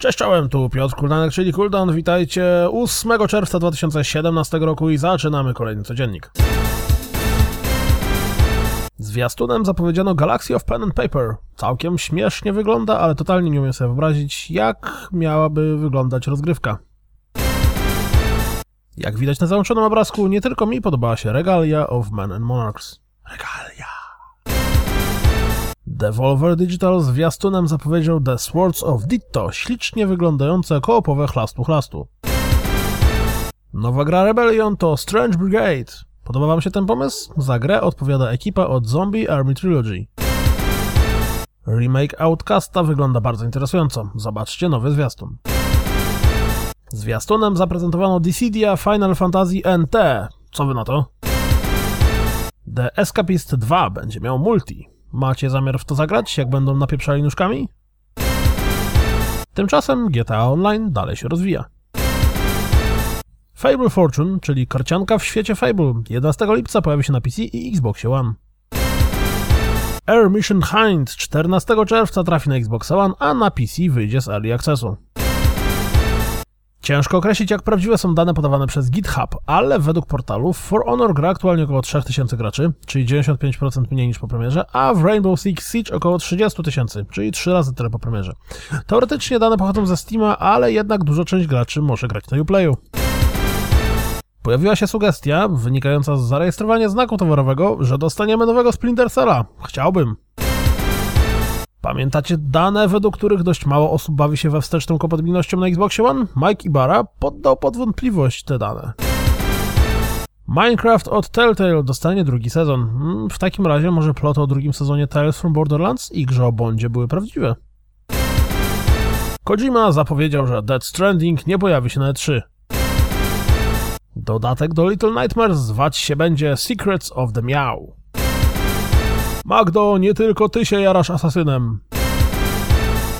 Cześć, czołem, tu Piotr Kuldanek, czyli Kuldan. Witajcie 8 czerwca 2017 roku i zaczynamy kolejny codziennik. Zwiastunem zapowiedziano Galaxy of Pen and Paper. Całkiem śmiesznie wygląda, ale totalnie nie umiem sobie wyobrazić, jak miałaby wyglądać rozgrywka. Jak widać na załączonym obrazku, nie tylko mi podobała się Regalia of Men and Monarchs. Regalia. Devolver Digital zwiastunem zapowiedział The Swords of Ditto, ślicznie wyglądające koopowe chlastu chlastu. Nowa gra Rebellion to Strange Brigade. Podoba wam się ten pomysł? Za grę odpowiada ekipa od Zombie Army Trilogy. Remake Outcasta wygląda bardzo interesująco. Zobaczcie nowy zwiastun. Zwiastunem zaprezentowano Dissidia Final Fantasy NT. Co wy na to? The Escapist 2 będzie miał multi. Macie zamiar w to zagrać, jak będą napieprzali nóżkami? Tymczasem GTA Online dalej się rozwija. Fable Fortune, czyli karcianka w świecie Fable, 11 lipca pojawi się na PC i Xbox One. Air Mission Hind 14 czerwca trafi na Xbox One, a na PC wyjdzie z Early Accessu. Ciężko określić, jak prawdziwe są dane podawane przez GitHub, ale według portalu For Honor gra aktualnie około 3000 graczy, czyli 95% mniej niż po premierze, a w Rainbow Six Siege około 30 tysięcy, czyli 3 razy tyle po premierze. Teoretycznie dane pochodzą ze Steama, ale jednak duża część graczy może grać na Uplayu. Pojawiła się sugestia, wynikająca z zarejestrowania znaku towarowego, że dostaniemy nowego Splinter Cella. Chciałbym. Pamiętacie dane, według których dość mało osób bawi się we wsteczną kompatybilnością na Xbox One? Mike Ibarra poddał pod wątpliwość te dane. Minecraft od Telltale dostanie drugi sezon. W takim razie może ploty o drugim sezonie Tales from Borderlands i grze o Bondzie były prawdziwe. Kojima zapowiedział, że Dead Stranding nie pojawi się na E3. Dodatek do Little Nightmares zwać się będzie Secrets of the Meow. Magdo, nie tylko ty się jarasz asasynem.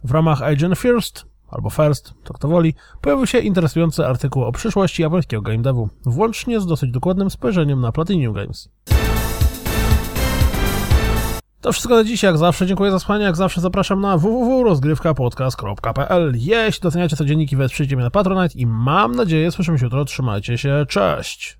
W ramach Agent First, albo First, to kto woli, pojawił się interesujący artykuł o przyszłości japońskiego game devu, włącznie z dosyć dokładnym spojrzeniem na Platinum Games. To wszystko na dziś, jak zawsze dziękuję za słuchanie, jak zawsze zapraszam na www.rozgrywkapodcast.pl Jeśli doceniacie codzienniki, wesprzyjcie mnie na Patronite i mam nadzieję słyszymy się jutro, trzymajcie się, cześć!